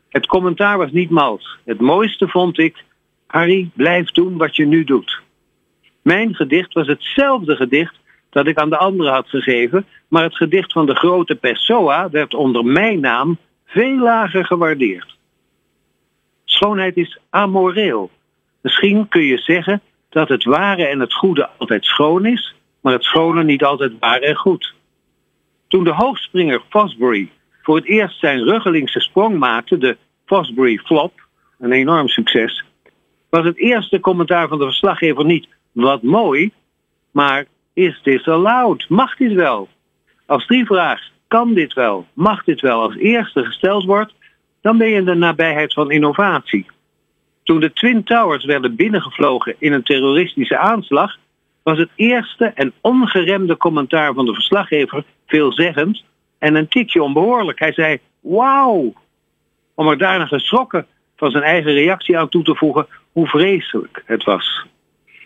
Het commentaar was niet mals. Het mooiste vond ik, Harry, blijf doen wat je nu doet. Mijn gedicht was hetzelfde gedicht dat ik aan de anderen had gegeven, maar het gedicht van de grote Pessoa werd onder mijn naam veel lager gewaardeerd. Schoonheid is amoreel. Misschien kun je zeggen dat het ware en het goede altijd schoon is, maar het schone niet altijd waar en goed. Toen de hoogspringer Fosbury voor het eerst zijn ruggelingse sprong maakte, de Fosbury Flop, een enorm succes, was het eerste commentaar van de verslaggever niet wat mooi, maar is dit allowed? Mag dit wel? Als die vraag, kan dit wel? Mag dit wel? Als eerste gesteld wordt, dan ben je in de nabijheid van innovatie. Toen de Twin Towers werden binnengevlogen in een terroristische aanslag, was het eerste en ongeremde commentaar van de verslaggever veelzeggend en een tikje onbehoorlijk. Hij zei, wauw! Om er daarna geschrokken van zijn eigen reactie aan toe te voegen hoe vreselijk het was.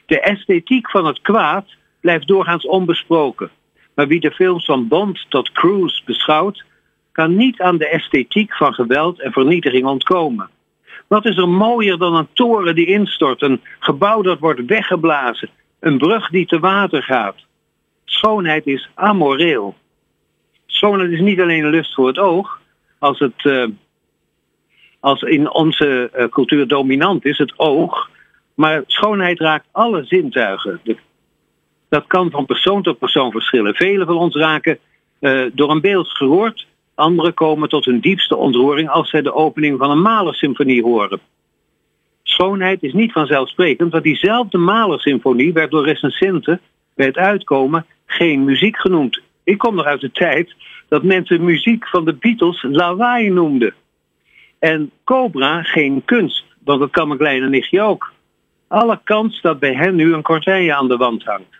De esthetiek van het kwaad blijft doorgaans onbesproken. Maar wie de films van Bond tot Cruise beschouwt, kan niet aan de esthetiek van geweld en vernietiging ontkomen. Wat is er mooier dan een toren die instort, een gebouw dat wordt weggeblazen, een brug die te water gaat? Schoonheid is amoreel. Schoonheid is niet alleen een lust voor het oog, als het uh, als in onze uh, cultuur dominant is, het oog, maar schoonheid raakt alle zintuigen. dat kan van persoon tot persoon verschillen. Velen van ons raken uh, door een beeld gehoord. Anderen komen tot hun diepste ontroering als zij de opening van een Mahler-symfonie horen. Schoonheid is niet vanzelfsprekend, want diezelfde Mahler-symfonie werd door recensenten bij het uitkomen geen muziek genoemd. Ik kom nog uit de tijd dat mensen muziek van de Beatles lawaai noemden. En Cobra geen kunst, want dat kan mijn kleine nichtje ook alle kans dat bij hen nu een kortije aan de wand hangt.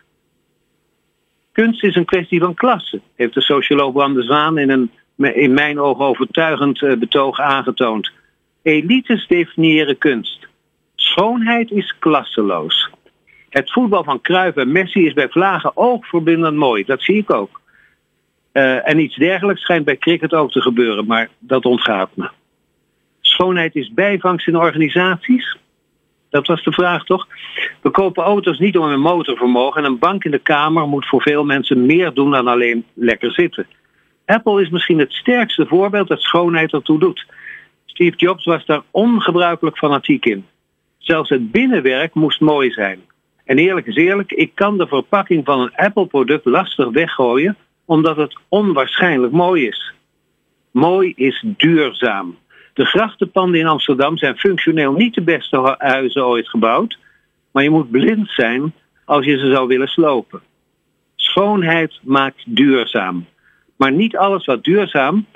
Kunst is een kwestie van klasse, heeft de socioloog Bram de Zwaan in een in mijn ogen overtuigend eh, betoog aangetoond. Elites definiëren kunst. Schoonheid is klasseloos. Het voetbal van Cruyff en Messi is bij vlagen oogverbindend mooi. Dat zie ik ook. Uh, en iets dergelijks schijnt bij cricket ook te gebeuren, maar dat ontgaat me. Schoonheid is bijvangst in organisaties. Dat was de vraag toch? We kopen auto's niet om een motorvermogen en een bank in de kamer moet voor veel mensen meer doen dan alleen lekker zitten. Apple is misschien het sterkste voorbeeld dat schoonheid ertoe doet. Steve Jobs was daar ongebruikelijk fanatiek in. Zelfs het binnenwerk moest mooi zijn. En eerlijk is eerlijk, ik kan de verpakking van een Apple-product lastig weggooien, omdat het onwaarschijnlijk mooi is. Mooi is duurzaam. De grachtenpanden in Amsterdam zijn functioneel niet de beste huizen ooit gebouwd, maar je moet blind zijn als je ze zou willen slopen. Schoonheid maakt duurzaam. Maar niet alles wat duurzaam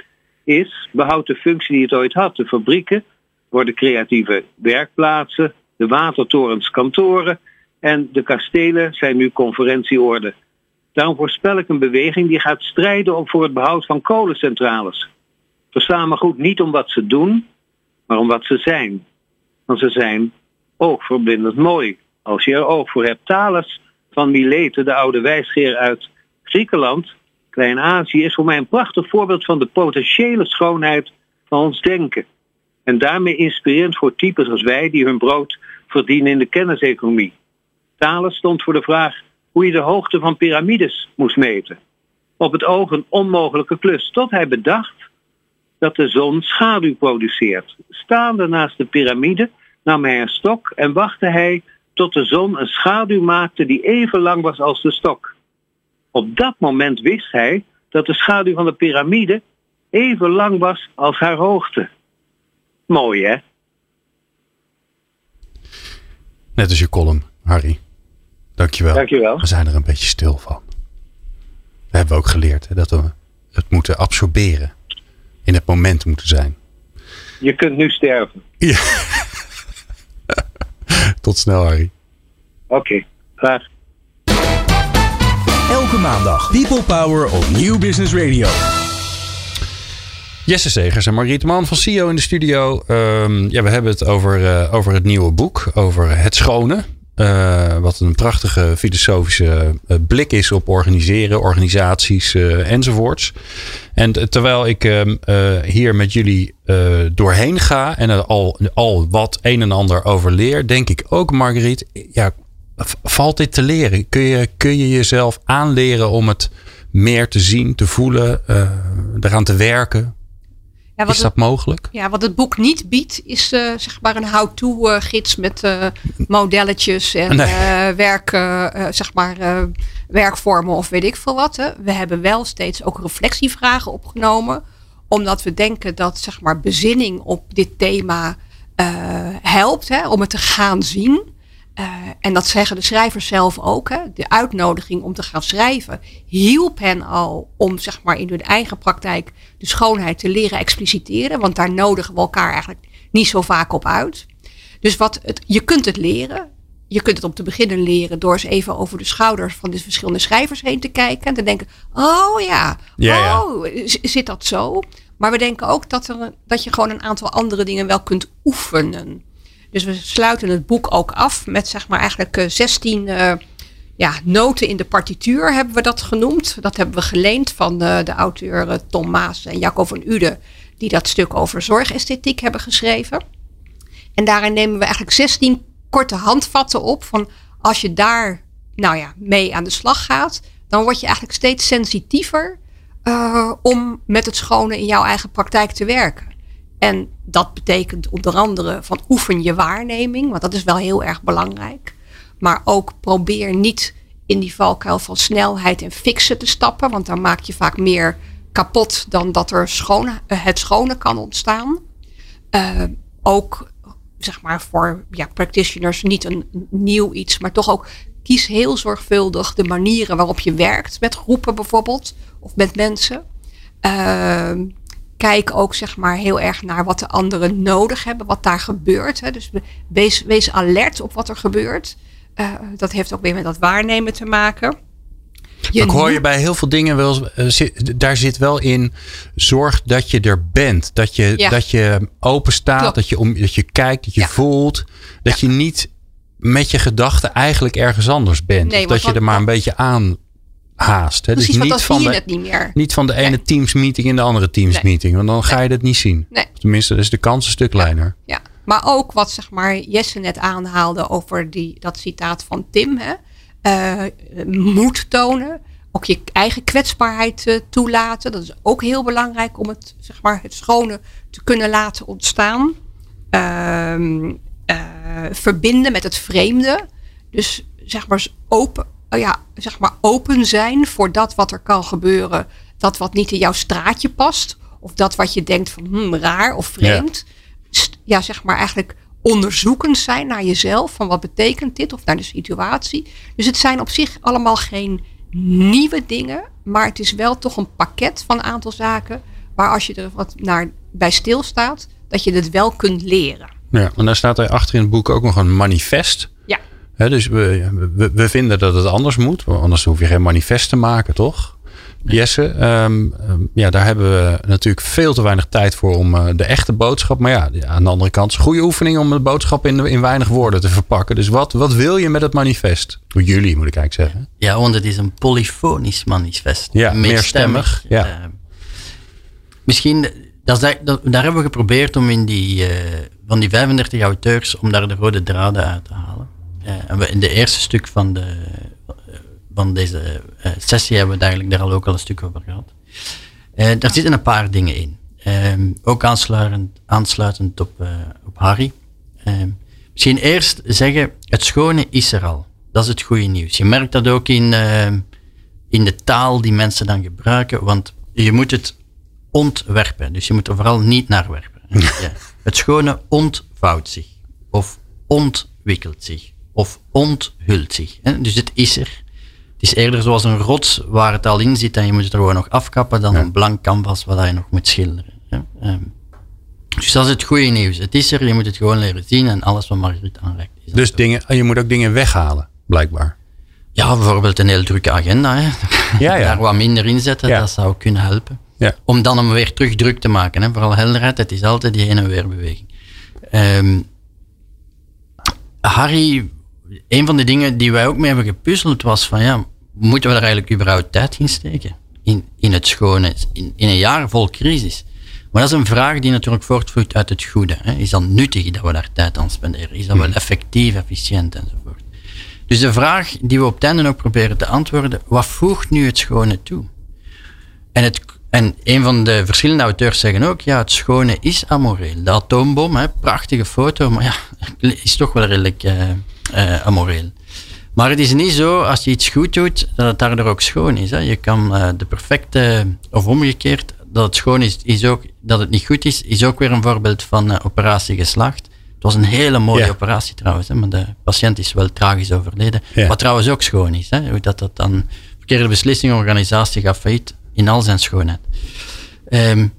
is, behoudt de functie die het ooit had. De fabrieken worden creatieve werkplaatsen, de watertorens kantoren en de kastelen zijn nu conferentieorden. Daarom voorspel ik een beweging die gaat strijden voor het behoud van kolencentrales. Me goed, niet om wat ze doen, maar om wat ze zijn. Want ze zijn oogverblindend mooi. Als je er oog voor hebt. Thales van Mileten, de oude wijsgeer uit Griekenland, Klein-Azië, is voor mij een prachtig voorbeeld van de potentiële schoonheid van ons denken. En daarmee inspirerend voor types als wij die hun brood verdienen in de kenniseconomie. Thales stond voor de vraag hoe je de hoogte van piramides moest meten. Op het oog een onmogelijke klus, tot hij bedacht dat de zon schaduw produceert. Staande naast de piramide nam hij een stok en wachtte hij tot de zon een schaduw maakte die even lang was als de stok. Op dat moment wist hij dat de schaduw van de piramide even lang was als haar hoogte. Mooi hè? Net als je column, Harry. Dankjewel. Dankjewel. We zijn er een beetje stil van. We hebben ook geleerd hè, dat we het moeten absorberen. In het moment moeten zijn. Je kunt nu sterven. Ja. Tot snel, Harry. Oké, okay, graag. Elke maandag People Power op Nieuw Business Radio. Jesse Segers en Margriet Man van CEO in de studio. Um, ja, we hebben het over, uh, over het nieuwe boek, over het schone. Uh, wat een prachtige filosofische uh, blik is op organiseren, organisaties uh, enzovoorts. En terwijl ik ehm, hier met jullie doorheen ga en er al, al wat een en ander over leer, denk ik ook, Marguerite, ja, valt dit te leren? Kun je, kun je jezelf aanleren om het meer te zien, te voelen, eraan te werken? Ja, is dat het, mogelijk? Ja, wat het boek niet biedt, is uh, zeg maar een how-to gids met uh, modelletjes en nee. uh, werk, zeg maar, werkvormen of weet ik veel wat. Hè. We hebben wel steeds ook reflectievragen opgenomen, omdat we denken dat zeg maar, bezinning op dit thema helpt hè, om het te gaan zien. Uh, en dat zeggen de schrijvers zelf ook. Hè? De uitnodiging om te gaan schrijven hielp hen al om zeg maar, in hun eigen praktijk de schoonheid te leren expliciteren. Want daar nodigen we elkaar eigenlijk niet zo vaak op uit. Dus wat het, je kunt het leren. Je kunt het om te beginnen leren door eens even over de schouders van de verschillende schrijvers heen te kijken. En te denken, oh ja, ja, oh, zit dat zo? Maar we denken ook dat, er, dat je gewoon een aantal andere dingen wel kunt oefenen. Dus we sluiten het boek ook af met zeg maar eigenlijk 16 uh, ja, noten in de partituur hebben we dat genoemd. Dat hebben we geleend van de, de auteur Tom Maas en Jacco van Uden. Die dat stuk over zorgesthetiek hebben geschreven. En daarin nemen we eigenlijk 16 korte handvatten op. Van als je daar nou ja, mee aan de slag gaat. Dan word je eigenlijk steeds sensitiever om met het schone in jouw eigen praktijk te werken. En dat betekent onder andere van oefen je waarneming, want dat is wel heel erg belangrijk. Maar ook probeer niet in die valkuil van snelheid en fixen te stappen, want dan maak je vaak meer kapot dan dat er schone, het schone kan ontstaan. Uh, ook zeg maar voor ja, practitioners niet een nieuw iets, maar toch ook kies heel zorgvuldig de manieren waarop je werkt met groepen bijvoorbeeld of met mensen. Uh, kijk ook zeg maar heel erg naar wat de anderen nodig hebben, wat daar gebeurt. Hè. Dus wees, wees alert op wat er gebeurt. Uh, dat heeft ook weer met dat waarnemen te maken. Je ik hoor je bij heel veel dingen wel, uh, zit, daar zit wel in, zorg dat je er bent. Dat je, ja. dat je open staat, dat je, om, dat je kijkt, dat je ja. voelt. Dat ja. je niet met je gedachten eigenlijk ergens anders bent. Nee, of dat je er maar een beetje aan haast. Hè? Precies, dus niet van de, het niet meer. Niet van de ene nee. Teams meeting in de andere Teams nee. meeting. Want dan ga je dat niet zien. Nee. Tenminste, is de kans een stuk kleiner. Ja. Maar ook wat zeg maar Jesse net aanhaalde over die, dat citaat van Tim. Hè? Uh, moed tonen. Ook je eigen kwetsbaarheid uh, toelaten. Dat is ook heel belangrijk om het, zeg maar, het schone te kunnen laten ontstaan. Uh, verbinden met het vreemde Dus zeg maar open, ja, zeg maar open zijn voor dat wat er kan gebeuren. Dat wat niet in jouw straatje past. Of dat wat je denkt van hmm, raar of vreemd. Ja. ja, zeg maar eigenlijk onderzoekend zijn naar jezelf. Van wat betekent dit of naar de situatie. Dus het zijn op zich allemaal geen nieuwe dingen. Maar het is wel toch een pakket van een aantal zaken. Waar als je er wat naar bij stilstaat. Dat je het wel kunt leren. Ja, en daar staat er achter in het boek ook nog een manifest. Dus we, we, we, vinden dat het anders moet. Anders hoef je geen manifest te maken, toch? Jesse, ehm, ehm, ja, daar hebben we natuurlijk veel te weinig tijd voor om uh, de echte boodschap. Maar ja, aan de andere kant goede oefening om de boodschap in, in weinig woorden te verpakken. Dus wat, wat wil je met het manifest? Voor jullie moet ik eigenlijk zeggen. Ja, want het is een polyfonisch manifest. Ja, meerstemmig. Ja. Uh, misschien, dat, dat, daar hebben we geprobeerd om in die, uh, van die 35 auteurs, om daar de rode draden uit te halen. We in de eerste stuk van de van deze uh, sessie hebben we het eigenlijk daar al ook al een stuk over gehad. Uh, daar zitten een paar dingen in. Um, ook aansluitend, aansluitend op, op Harry. Um, misschien eerst zeggen, het schone is er al. Dat is het goede nieuws. Je merkt dat ook in, ehm, in de taal die mensen dan gebruiken, want je moet het ontwerpen. Dus je moet er vooral niet naar werpen. ja. Het schone ontvouwt zich. Of ontwikkelt zich. Of onthult zich. Dus het is er. Het is eerder zoals een rots waar het al in zit en je moet het er gewoon nog afkappen dan een blank canvas waar je nog moet schilderen. Ehm, dus dat is het goede nieuws. Het is er, je moet het gewoon leren zien en alles wat Margriet aanreikt. dus dingen, je moet ook dingen weghalen, blijkbaar. Ja, bijvoorbeeld een heel drukke agenda. Hè. Ja, ja. Daar wat minder in zetten, dat zou kunnen helpen. Ja. Om dan hem weer terug druk te maken. Hè. Vooral helderheid, het is altijd die heen en weer beweging. Um, Harry een van de dingen die wij ook mee hebben gepuzzeld was van ja, moeten we daar eigenlijk überhaupt tijd in steken? In, in het schone, in, in een jaar vol crisis. Maar dat is een vraag die natuurlijk voortvloeit uit het goede. Hè. Is dat nuttig dat we daar tijd aan spenderen? Is dat wel hmm. effectief, efficiënt enzovoort? Dus de vraag die we op het einde ook proberen te antwoorden, wat voegt nu het schone toe? En, het, en een van de verschillende auteurs zeggen ook, ja, het schone is amoreel. De atoombom, hè, prachtige foto, maar ja, is toch wel redelijk... Uh, uh, amoreel. Maar het is niet zo, als je iets goed doet, dat het daardoor ook schoon is. Hè. Je kan uh, de perfecte, of omgekeerd, dat het schoon is, is ook, dat het niet goed is, is ook weer een voorbeeld van uh, operatie geslacht. Het was een hele mooie operatie trouwens, hè, maar de patiënt is wel tragisch overleden. Wat trouwens ook schoon is. Hè, hoe dat, dat dan, verkeerde beslissing, organisatie gaat failliet in al zijn schoonheid. Um,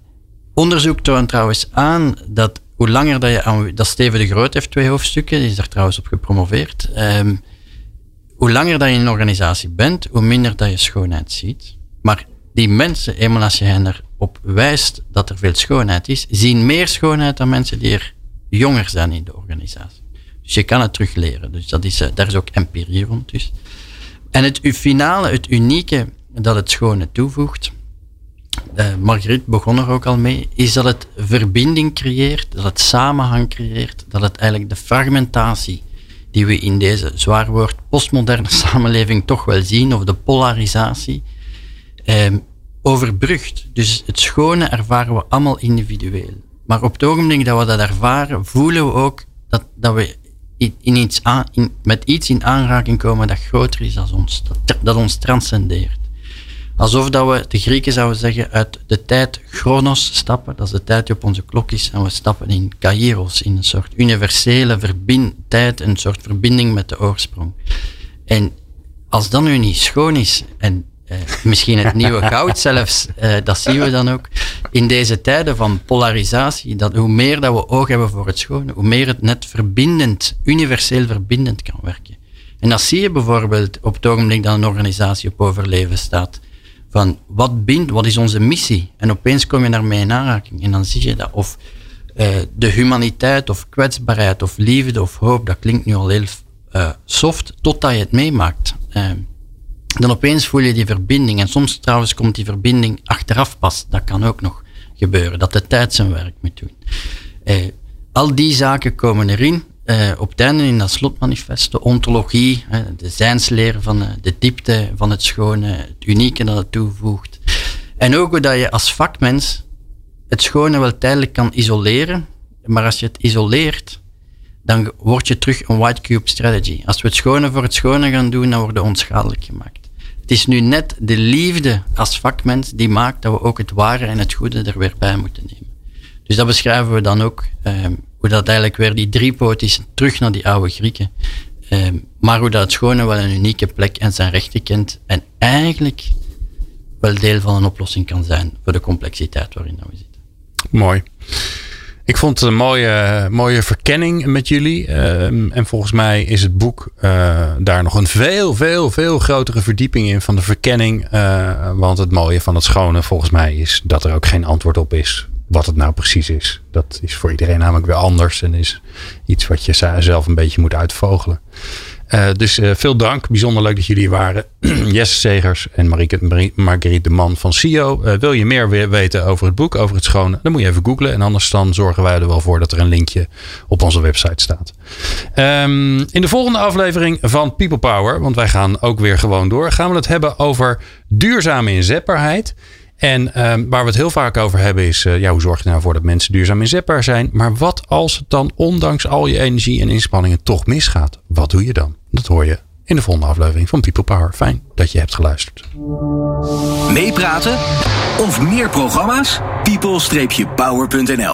onderzoek toont trouwens aan dat hoe langer dat je aan, dat Steven de Groot heeft twee hoofdstukken, die is daar trouwens op gepromoveerd. Um, hoe langer dat je in een organisatie bent, hoe minder dat je schoonheid ziet. Maar die mensen, eenmaal als je hen erop wijst dat er veel schoonheid is, zien meer schoonheid dan mensen die er jonger zijn in de organisatie. Dus je kan het terug leren. Dus dat is, uh, daar is ook empirie rond. Dus. En het finale, het unieke dat het schone toevoegt, uh, Margriet begon er ook al mee, is dat het verbinding creëert, dat het samenhang creëert, dat het eigenlijk de fragmentatie die we in deze zwaar woord postmoderne samenleving toch wel zien, of de polarisatie, eh, overbrugt. Dus het schone ervaren we allemaal individueel. Maar op het ogenblik dat we dat ervaren, voelen we ook dat, dat we in, iets aan, met iets in aanraking komen dat groter is dan ons, dat ons transcendeert. Alsof dat we, de Grieken zouden zeggen, uit de tijd chronos stappen. Dat is de tijd die op onze klok is. En we stappen in kairos, in een soort universele verbind, tijd, een soort verbinding met de oorsprong. En als dat nu niet schoon is, en eh, misschien het nieuwe goud zelfs, eh, dat zien we dan ook, in deze tijden van polarisatie, dat hoe meer dat we oog hebben voor het schone, hoe meer het net verbindend, universeel verbindend kan werken. En dat zie je bijvoorbeeld op het ogenblik dat een organisatie op overleven staat van wat bindt, wat is onze missie? En opeens kom je daarmee in aanraking en dan zie je dat. Of uh, de humaniteit of kwetsbaarheid of liefde of hoop, dat klinkt nu al heel uh, soft, totdat je het meemaakt. Uh, dan opeens voel je die verbinding. En soms trouwens komt die verbinding achteraf pas. Dat kan ook nog gebeuren, dat de tijd zijn werk moet doen. al die zaken komen erin uh, op het einde in dat slotmanifest, de ontologie, de zijnsleer van de, eh, de, diepte van het schone, het unieke dat het toevoegt. En ook hoe dat je als vakmens het schone wel tijdelijk kan isoleren, maar als je het isoleert, dan word je terug een white cube strategy. Als we het schone voor het schone gaan doen, dan worden we onschadelijk gemaakt. Het is nu net de liefde als vakmens die maakt dat we ook het ware en het goede er weer bij moeten nemen. Dus dat beschrijven we dan ook, ehm, hoe dat eigenlijk weer die driepoot is, terug naar die oude Grieken. Ehm, maar hoe dat schone wel een unieke plek en zijn rechten kent en eigenlijk wel deel van een oplossing kan zijn voor de complexiteit waarin we zitten. Mooi. Ik vond het een mooie, mooie verkenning met jullie. Ehm, en volgens mij is het boek uh, daar nog een veel, veel, veel grotere verdieping in van de verkenning. Uh, want het mooie van het schone volgens mij is dat er ook geen antwoord op is wat het nou precies is. Dat is voor iedereen namelijk weer anders en is iets wat je zelf een beetje moet uitvogelen. Uh, dus uh, veel dank. Bijzonder leuk dat jullie hier waren. Jesse Segers en Marieke, Marguerite de Man van CEO. Uh, wil je meer weten over het boek, over het schone? Dan moet je even googlen. En anders dan zorgen wij er wel voor dat er een linkje op onze website staat. Um, in de volgende aflevering van People Power, want wij gaan ook weer gewoon door, gaan we het hebben over duurzame inzetbaarheid. En um, waar we het heel vaak over hebben is, uh, ja, hoe zorg je nou voor dat mensen duurzaam inzetbaar zijn? Maar wat als het dan ondanks al je energie en inspanningen toch misgaat? Wat doe je dan? Dat hoor je in de volgende aflevering van People Power. Fijn dat je hebt geluisterd. Meepraten of meer programma's? people-power.nl